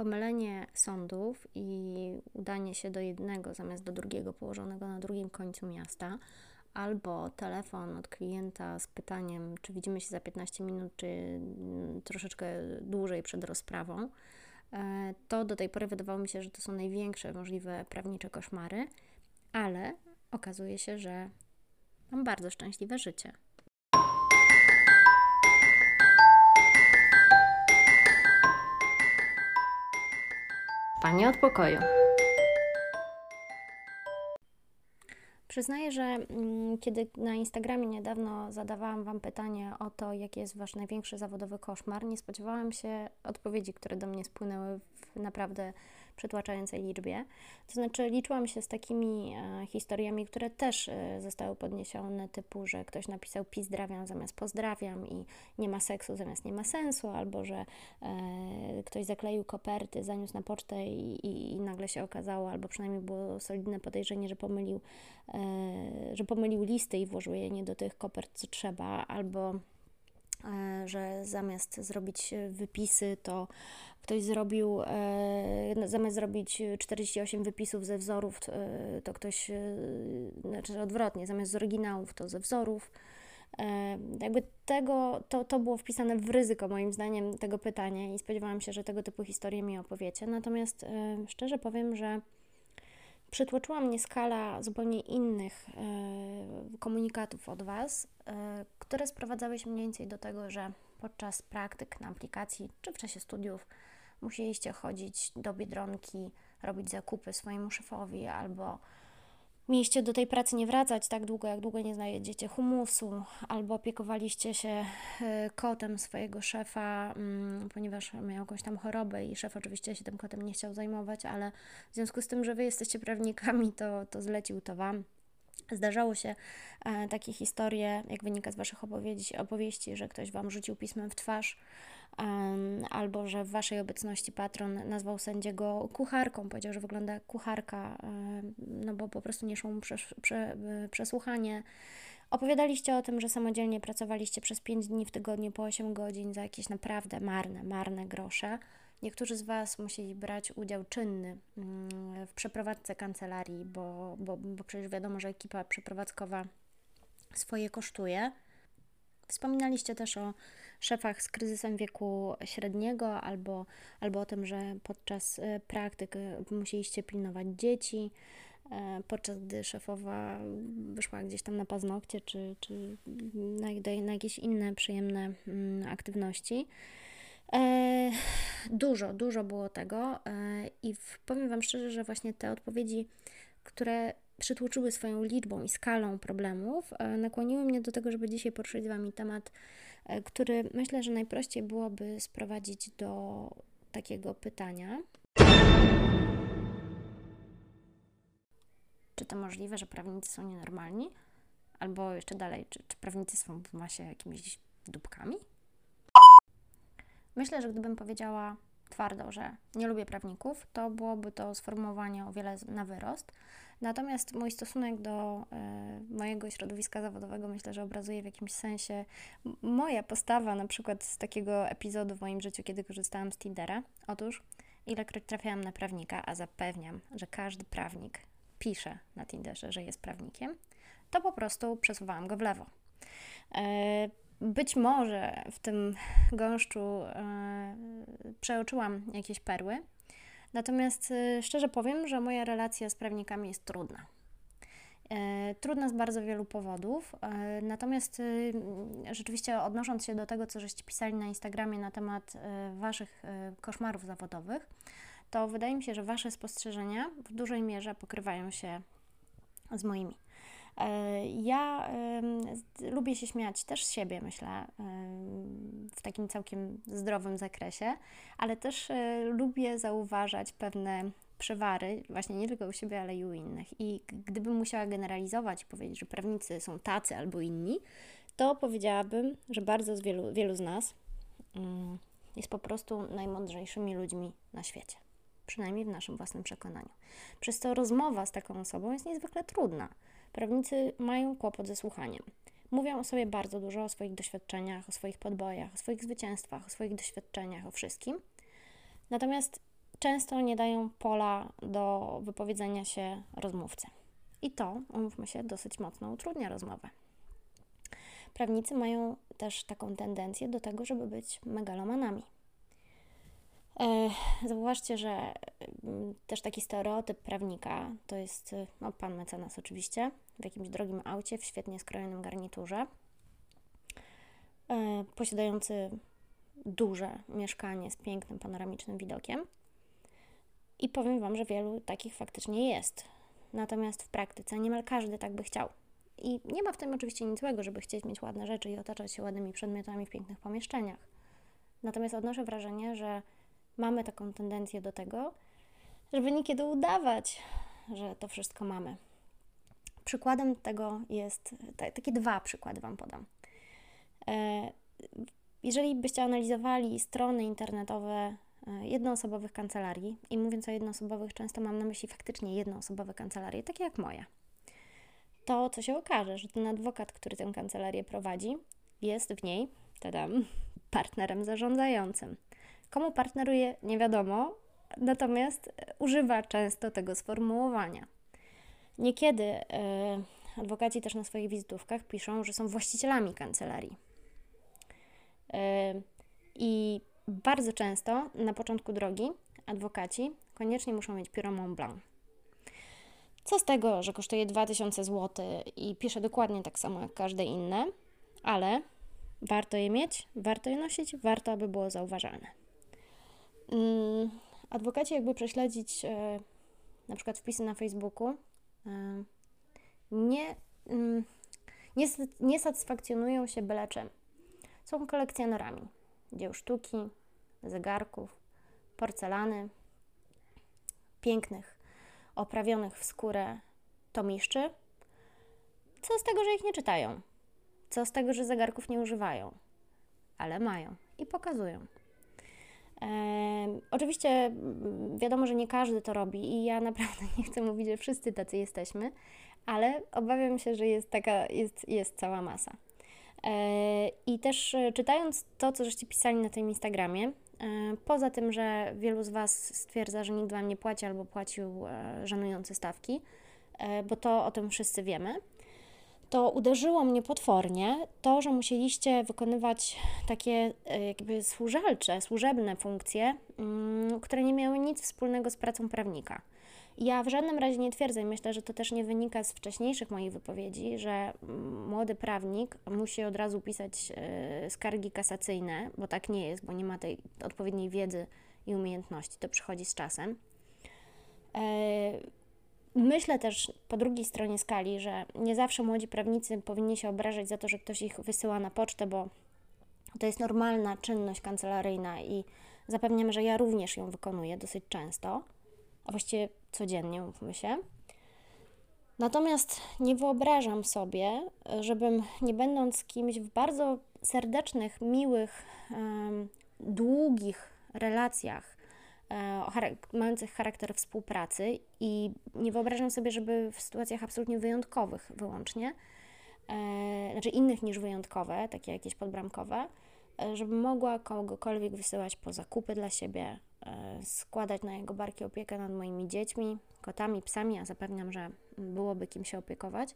pomylenie sądów i udanie się do jednego zamiast do drugiego położonego na drugim końcu miasta, albo telefon od klienta z pytaniem, czy widzimy się za 15 minut, czy mm, troszeczkę dłużej przed rozprawą, e, to do tej pory wydawało mi się, że to są największe możliwe prawnicze koszmary, ale okazuje się, że mam bardzo szczęśliwe życie. Pani od pokoju. Przyznaję, że mm, kiedy na Instagramie niedawno zadawałam Wam pytanie o to, jaki jest Wasz największy zawodowy koszmar, nie spodziewałam się odpowiedzi, które do mnie spłynęły w naprawdę przytłaczającej liczbie. To znaczy, liczyłam się z takimi e, historiami, które też e, zostały podniesione, typu, że ktoś napisał pizdrawiam zamiast pozdrawiam i nie ma seksu zamiast nie ma sensu, albo że e, ktoś zakleił koperty, zaniósł na pocztę i, i, i, nagle się okazało, albo przynajmniej było solidne podejrzenie, że pomylił, e, że pomylił listy i włożył je nie do tych kopert, co trzeba, albo że zamiast zrobić wypisy, to ktoś zrobił, e, no, zamiast zrobić 48 wypisów ze wzorów, e, to ktoś, e, znaczy odwrotnie, zamiast z oryginałów, to ze wzorów. Jakby tego, to, to było wpisane w ryzyko, moim zdaniem, tego pytania i spodziewałam się, że tego typu historie mi opowiecie. Natomiast szczerze powiem, że przytłoczyła mnie skala zupełnie innych komunikatów od Was, które sprowadzały się mniej więcej do tego, że podczas praktyk na aplikacji czy w czasie studiów musieliście chodzić do biedronki, robić zakupy swojemu szefowi, albo mieliście do tej pracy nie wracać tak długo, jak długo nie znajdziecie humusu, albo opiekowaliście się y, kotem swojego szefa, mm, ponieważ miał jakąś tam chorobę i szef oczywiście się tym kotem nie chciał zajmować, ale w związku z tym, że wy jesteście prawnikami, to, to zlecił to wam. Zdarzało się e, takie historie, jak wynika z Waszych opowieści, opowieści, że ktoś Wam rzucił pismem w twarz, albo że w Waszej obecności patron nazwał sędziego kucharką, powiedział, że wygląda jak kucharka, no bo po prostu nie szło mu przesłuchanie. Opowiadaliście o tym, że samodzielnie pracowaliście przez 5 dni w tygodniu po 8 godzin za jakieś naprawdę marne, marne grosze. Niektórzy z Was musieli brać udział czynny mm, w przeprowadzce kancelarii, bo, bo, bo przecież wiadomo, że ekipa przeprowadzkowa swoje kosztuje. Wspominaliście też o szefach z kryzysem wieku średniego albo, albo o tym, że podczas e, praktyk e, musieliście pilnować dzieci, e, podczas gdy szefowa wyszła gdzieś tam na paznokcie czy, czy na, na jakieś inne przyjemne mm, aktywności. Dużo, dużo było tego i powiem Wam szczerze, że właśnie te odpowiedzi, które przytłoczyły swoją liczbą i skalą problemów, nakłoniły mnie do tego, żeby dzisiaj poruszyć z Wami temat który myślę, że najprościej byłoby sprowadzić do takiego pytania. Czy to możliwe, że prawnicy są nienormalni? Albo jeszcze dalej, czy, czy prawnicy są w masie jakimiś dupkami? Myślę, że gdybym powiedziała twardo, że nie lubię prawników, to byłoby to sformułowanie o wiele na wyrost. Natomiast mój stosunek do y, mojego środowiska zawodowego myślę, że obrazuje w jakimś sensie moja postawa, na przykład z takiego epizodu w moim życiu, kiedy korzystałam z Tindera. Otóż, ilekroć trafiałam na prawnika, a zapewniam, że każdy prawnik pisze na Tinderze, że jest prawnikiem, to po prostu przesuwałam go w lewo. Y, być może w tym gąszczu yy, przeoczyłam jakieś perły, natomiast yy, szczerze powiem, że moja relacja z prawnikami jest trudna. Yy, trudna z bardzo wielu powodów, natomiast rzeczywiście odnosząc się do tego, co żeście pisali na Instagramie na temat Waszych koszmarów zawodowych, to wydaje mi się, że Wasze spostrzeżenia w dużej mierze pokrywają się z moimi. E, ja lubię się śmiać też z siebie, myślę, w takim całkiem zdrowym zakresie, ale też e, lubię zauważać pewne przewary, właśnie nie tylko u siebie, ale i u innych. I gdybym musiała generalizować i powiedzieć, że prawnicy są tacy albo inni, to powiedziałabym, że bardzo z wielu, wielu z nas mm, jest po prostu najmądrzejszymi ludźmi na świecie. Przynajmniej w naszym własnym przekonaniu. Przez to rozmowa z taką osobą jest niezwykle trudna Prawnicy mają kłopot ze słuchaniem. Mówią o sobie bardzo dużo, o swoich doświadczeniach, o swoich podbojach, o swoich zwycięstwach, o swoich doświadczeniach, o wszystkim. Natomiast często nie dają pola do wypowiedzenia się rozmówcy. I to, umówmy się, dosyć mocno utrudnia rozmowę. Prawnicy mają też taką tendencję do tego, żeby być megalomanami. Zauważcie, że mm, też taki stereotyp prawnika to jest no, pan mecenas oczywiście, w jakimś drogim aucie, w świetnie skrojonym garniturze, e, posiadający duże mieszkanie z pięknym panoramicznym widokiem. I powiem Wam, że wielu takich faktycznie jest. Natomiast w praktyce niemal każdy tak by chciał. I nie ma w tym oczywiście nic złego, żeby chcieć mieć ładne rzeczy i otaczać się ładnymi przedmiotami w pięknych pomieszczeniach. Natomiast odnoszę wrażenie, że mamy taką tendencję do tego, żeby niekiedy udawać, że to wszystko mamy. Przykładem tego jest, takie dwa przykłady Wam podam. E, jeżeli byście analizowali strony internetowe e, jednoosobowych kancelarii, i mówiąc o jednoosobowych, często mam na myśli faktycznie jednoosobowe kancelarie, takie jak moja, to co się okaże, że ten adwokat, który tę kancelarię prowadzi, jest w niej, tadam, partnerem zarządzającym. Komu partneruje, nie wiadomo, natomiast używa często tego sformułowania. Niekiedy yy, adwokaci też na swoich wizytówkach piszą, że są właścicielami kancelarii. Yy, I bardzo często na początku drogi adwokaci koniecznie muszą mieć pióro Mont Blanc. Co z tego, że kosztuje 2000 zł i pisze dokładnie tak samo jak każde inne, ale warto je mieć, warto je nosić, warto, aby było zauważalne. Mm, adwokaci jakby prześledzić e, na przykład wpisy na Facebooku e, nie, mm, nie, nie satysfakcjonują się byle czym. Są kolekcjonerami dzieł sztuki, zegarków, porcelany, pięknych, oprawionych w skórę tomiszczy. Co z tego, że ich nie czytają? Co z tego, że zegarków nie używają? Ale mają i pokazują. Oczywiście wiadomo, że nie każdy to robi i ja naprawdę nie chcę mówić, że wszyscy tacy jesteśmy, ale obawiam się, że jest taka, jest, jest cała masa. E, I też e, czytając to, co żeście pisali na tym Instagramie, e, poza tym, że wielu z Was stwierdza, że nikt Wam nie płaci albo płacił żenujące stawki, bo to o tym wszyscy wiemy, to uderzyło mnie potwornie to, że musieliście wykonywać takie e, jakby służalcze, służebne funkcje, mm, które nie miały nic wspólnego z pracą prawnika. Ja w żadnym razie nie twierdzę, myślę, że to też nie wynika z wcześniejszych moich wypowiedzi, że młody prawnik musi od razu pisać e, skargi kasacyjne, bo tak nie jest, bo nie ma tej odpowiedniej wiedzy i umiejętności. To przychodzi z czasem. Myślę też po drugiej stronie skali, że nie zawsze młodzi prawnicy powinni się obrażać za to, że ktoś ich wysyła na pocztę, bo to jest normalna czynność kancelaryjna i zapewniam, że ja również ją wykonuję dosyć często, a właściwie codziennie, mówmy się. Natomiast nie wyobrażam sobie, żebym nie będąc kimś w bardzo serdecznych, miłych, długich relacjach mających charakter współpracy i nie wyobrażam sobie, żeby w sytuacjach absolutnie wyjątkowych wyłącznie, e, znaczy innych niż wyjątkowe, takie jakieś podbramkowe, e, żeby mogła kogokolwiek wysyłać po zakupy dla siebie, składać na jego barki opiekę nad moimi dziećmi, kotami, psami, a zapewniam, że byłoby kim się opiekować.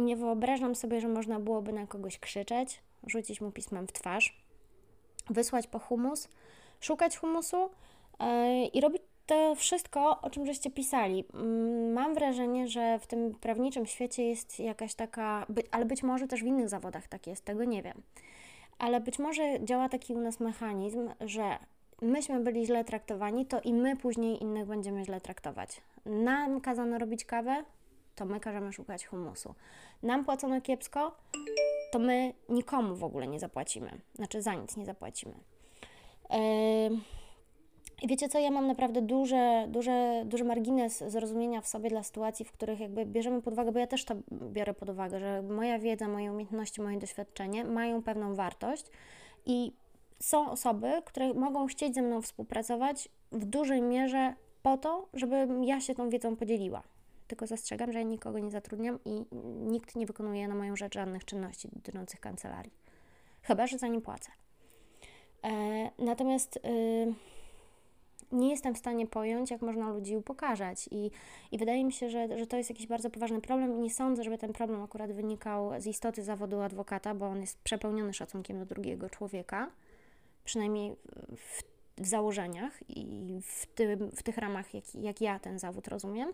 Nie wyobrażam sobie, że można byłoby na kogoś krzyczeć, rzucić mu pismem w twarz, wysłać po humus, szukać humusu e, i robić to wszystko, o czym żeście pisali. Mm, mam wrażenie, że w tym prawniczym świecie jest jakaś taka, ale być może też w innych zawodach tak jest, tego nie wiem. Ale być może działa taki u nas mechanizm, że myśmy byli źle traktowani, to i my później innych będziemy źle traktować. Nam kazano robić kawę, to my każemy szukać humusu. Nam płacono kiepsko, to my nikomu w ogóle nie zapłacimy. Znaczy za nic nie zapłacimy. I wiecie co, ja mam naprawdę duże, duże, duży margines zrozumienia w sobie dla sytuacji, w których jakby bierzemy pod uwagę, bo ja też to biorę pod uwagę, że moja wiedza, moje umiejętności, moje doświadczenie mają pewną wartość i są osoby, które mogą chcieć ze mną współpracować w dużej mierze po to, żebym ja się tą wiedzą podzieliła. Tylko zastrzegam, że ja nikogo nie zatrudniam i nikt nie wykonuje na moją rzecz żadnych czynności dotyczących kancelarii. Chyba, że za nim płacę. E, natomiast y, nie jestem w stanie pojąć, jak można ludzi upokarzać. I, i wydaje mi się, że, że to jest jakiś bardzo poważny problem i nie sądzę, żeby ten problem akurat wynikał z istoty zawodu adwokata, bo on jest przepełniony szacunkiem do drugiego człowieka, przynajmniej w, w założeniach i w, tym, w tych ramach, jak, jak ja ten zawód rozumiem.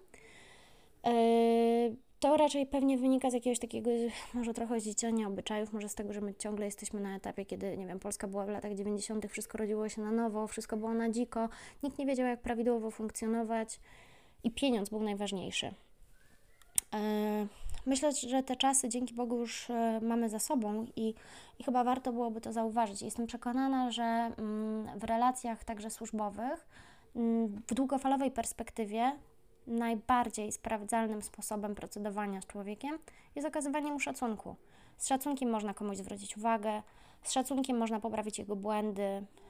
Yy, to raczej pewnie wynika z jakiegoś takiego, może trochę zdziedzenia obyczajów, może z tego, że my ciągle jesteśmy na etapie, kiedy, nie wiem, Polska była w latach 90., wszystko rodziło się na nowo, wszystko było na dziko, nikt nie wiedział, jak prawidłowo funkcjonować i pieniądz był najważniejszy. E, myślę, że te czasy dzięki Bogu już e, mamy za sobą i, i chyba warto byłoby to zauważyć. Jestem przekonana, że mm, w relacjach także służbowych, mm, w długofalowej perspektywie najbardziej sprawdzalnym sposobem procedowania z człowiekiem jest okazywanie mu szacunku. Z szacunkiem można komuś zwrócić uwagę, z szacunkiem można poprawić jego błędy,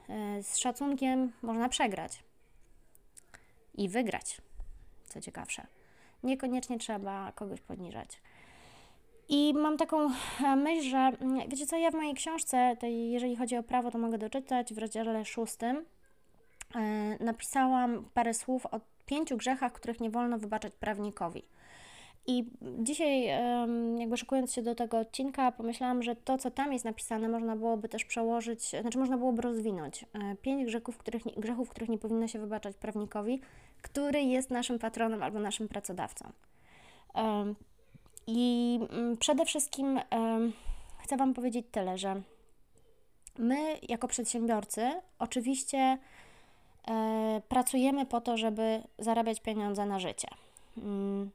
e, z szacunkiem można przegrać i wygrać, co ciekawsze. Niekoniecznie trzeba kogoś poniżać. I mam taką e, myśl, że mm, wiecie co, ja w mojej książce, tej, jeżeli chodzi o prawo, to mogę doczytać w rozdziale szóstym. E, napisałam parę słów o pięciu grzechach, których nie wolno wybaczać prawnikowi. I dzisiaj, jakby szykując się do tego odcinka, pomyślałam, że to, co tam jest napisane, można byłoby też przełożyć, znaczy można byłoby rozwinąć. E, pięć grzechów, których grzechów, których nie powinno się wybaczać prawnikowi, który jest naszym patronem albo naszym pracodawcą. I mm, przede wszystkim chcę Wam powiedzieć tyle, że my, jako przedsiębiorcy, oczywiście pracujemy po to, żeby zarabiać pieniądze na życie. Mm,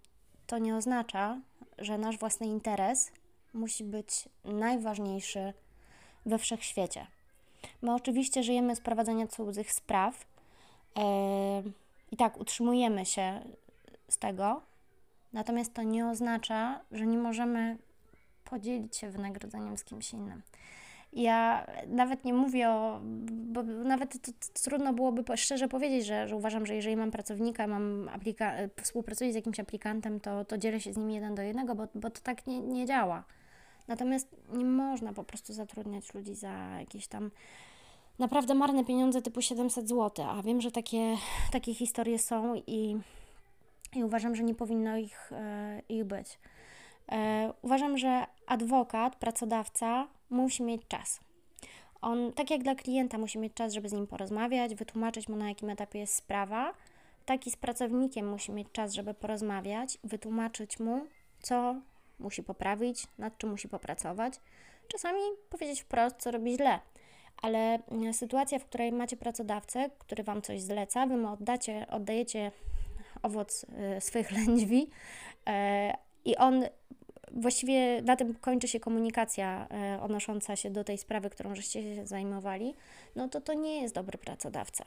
to nie oznacza, że nasz własny interes musi być najważniejszy we wszechświecie. My oczywiście żyjemy z prowadzenia cudzych spraw e, i tak utrzymujemy się z tego, natomiast to nie oznacza, że nie możemy podzielić się wynagrodzeniem z kimś innym. Ja nawet nie mówię o, bo nawet to, to trudno byłoby szczerze powiedzieć, że, że uważam, że jeżeli mam pracownika, mam aplika, współpracuję z jakimś aplikantem, to, to dzielę się z nim jeden do jednego, bo, bo to tak nie, nie działa. Natomiast nie można po prostu zatrudniać ludzi za jakieś tam naprawdę marne pieniądze typu 700 zł, a wiem, że takie, takie historie są i, i uważam, że nie powinno ich, e, ich być. E, uważam, że adwokat, pracodawca musi mieć czas. On, tak jak dla klienta, musi mieć czas, żeby z nim porozmawiać, wytłumaczyć mu, na jakim etapie jest sprawa, tak i z pracownikiem musi mieć czas, żeby porozmawiać, wytłumaczyć mu, co musi poprawić, nad czym musi popracować. Czasami powiedzieć wprost, co robi źle. Ale mm, sytuacja, w której macie pracodawcę, który Wam coś zleca, Wy mu oddacie, oddajecie owoc y, swych lędźwi, y, i on właściwie na tym kończy się komunikacja e, odnosząca się do tej sprawy, którą żeście się zajmowali, no to to nie jest dobry pracodawca.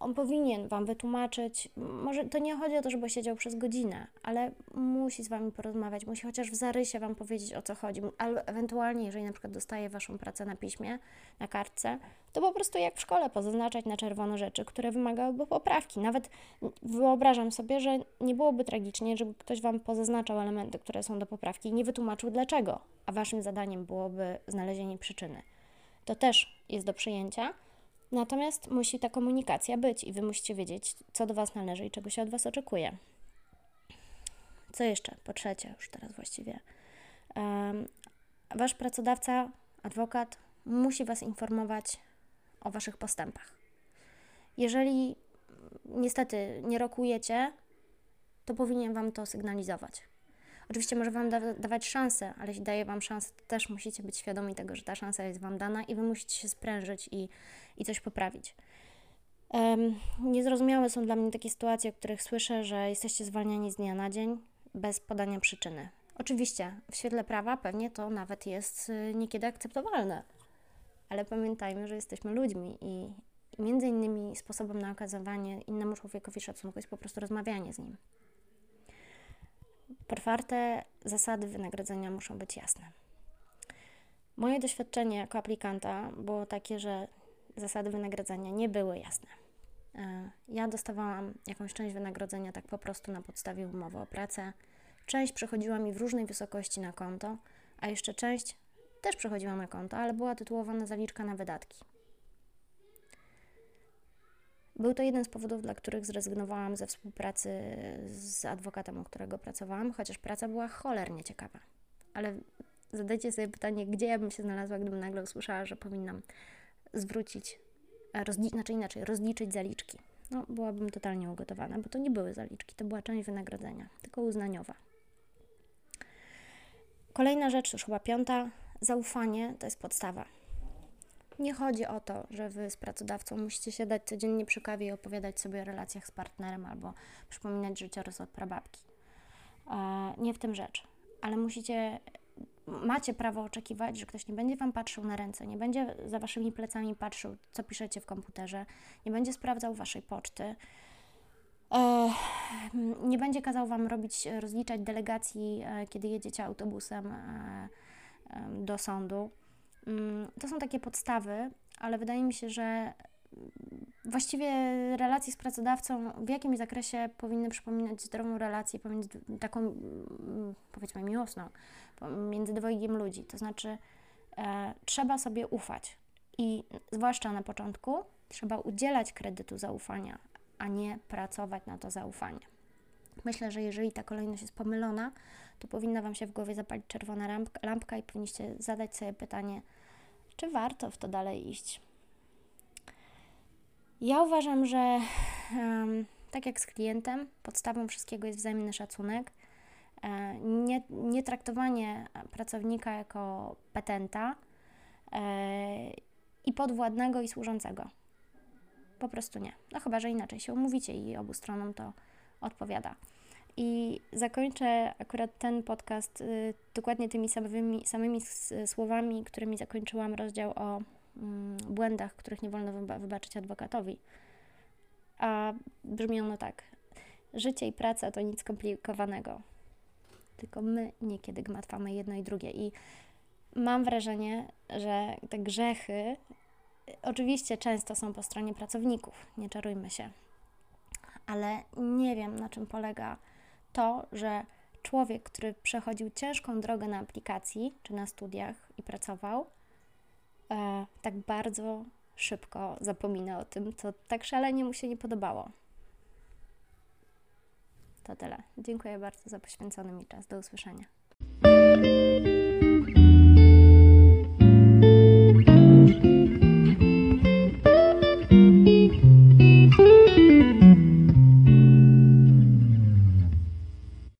On powinien Wam wytłumaczyć, może to nie chodzi o to, żeby siedział przez godzinę, ale musi z Wami porozmawiać, musi chociaż w zarysie Wam powiedzieć, o co chodzi, albo ewentualnie, jeżeli na przykład dostaje Waszą pracę na piśmie, na kartce, to po prostu jak w szkole pozaznaczać na czerwono rzeczy, które wymagałyby poprawki. Nawet wyobrażam sobie, że nie byłoby tragicznie, żeby ktoś Wam pozaznaczał elementy, które są do poprawki i nie wytłumaczył dlaczego, a Waszym zadaniem byłoby znalezienie przyczyny. To też jest do przyjęcia, Natomiast musi ta komunikacja być i Wy musicie wiedzieć, co do Was należy i czego się od Was oczekuje. Co jeszcze? Po trzecie, już teraz właściwie. Um, wasz pracodawca, adwokat, musi Was informować o Waszych postępach. Jeżeli niestety nie rokujecie, to powinien Wam to sygnalizować. Oczywiście może Wam da dawać szansę, ale jeśli daje Wam szansę, to też musicie być świadomi tego, że ta szansa jest Wam dana i Wy musicie się sprężyć i, i coś poprawić. Um, niezrozumiałe są dla mnie takie sytuacje, o których słyszę, że jesteście zwalniani z dnia na dzień bez podania przyczyny. Oczywiście, w świetle prawa pewnie to nawet jest y, niekiedy akceptowalne, ale pamiętajmy, że jesteśmy ludźmi i, i między innymi sposobem na okazywanie innemu człowiekowi szacunku jest po prostu rozmawianie z nim. Po czwarte, zasady wynagrodzenia muszą być jasne. Moje doświadczenie jako aplikanta było takie, że zasady wynagrodzenia nie były jasne. E, ja dostawałam jakąś część wynagrodzenia tak po prostu na podstawie umowy o pracę. Część przychodziła mi w różnej wysokości na konto, a jeszcze część też przychodziła na konto, ale była tytułowana zaliczka na wydatki. Był to jeden z powodów, dla których zrezygnowałam ze współpracy z adwokatem, u którego pracowałam, chociaż praca była cholernie ciekawa. Ale zadajcie sobie pytanie, gdzie ja bym się znalazła, gdybym nagle usłyszała, że powinnam zwrócić, rozli- znaczy inaczej, rozliczyć zaliczki. No, byłabym totalnie ugotowana, bo to nie były zaliczki, to była część wynagrodzenia, tylko uznaniowa. Kolejna rzecz, już chyba piąta, zaufanie to jest podstawa. Nie chodzi o to, że wy z pracodawcą musicie się dać codziennie przy kawie i opowiadać sobie o relacjach z partnerem albo przypominać życiorys od prababki. E, nie w tym rzecz, ale musicie, macie prawo oczekiwać, że ktoś nie będzie wam patrzył na ręce, nie będzie za waszymi plecami patrzył, co piszecie w komputerze, nie będzie sprawdzał waszej poczty, e, nie będzie kazał wam robić, rozliczać delegacji, e, kiedy jedziecie autobusem do sądu to są takie podstawy, ale wydaje mi się, że właściwie relacje z pracodawcą w jakimś zakresie powinny przypominać zdrową relację pomiędzy taką, powiedzmy, miłosną między dwojgiem ludzi. To znaczy, e, trzeba sobie ufać i zwłaszcza na początku trzeba udzielać kredytu zaufania, a nie pracować na to zaufanie. Myślę, że jeżeli ta kolejność jest pomylona, to powinna Wam się w głowie zapalić czerwona lampka i powinniście zadać sobie pytanie, czy warto w to dalej iść. Ja uważam, że um, tak jak z klientem, podstawą wszystkiego jest wzajemny szacunek. E, nie, nie traktowanie pracownika jako petenta e, i podwładnego i służącego. Po prostu nie. No chyba, że inaczej się umówicie i obu stronom to odpowiada. I zakończę akurat ten podcast y, dokładnie tymi samymi, samymi słowami, którymi zakończyłam rozdział o mm, błędach, których nie wolno wyba wybaczyć adwokatowi. A brzmi ono tak. Życie i praca to nic skomplikowanego. Tylko my niekiedy gmatwamy jedno i drugie. I mam wrażenie, że te grzechy oczywiście często są po stronie pracowników, nie czarujmy się. Ale nie wiem, na czym polega to, że człowiek, który przechodził ciężką drogę na aplikacji czy na studiach i pracował, e, tak bardzo szybko zapomina o tym, co tak szalenie mu się nie podobało. To tyle. Dziękuję bardzo za poświęcony mi czas. Do usłyszenia.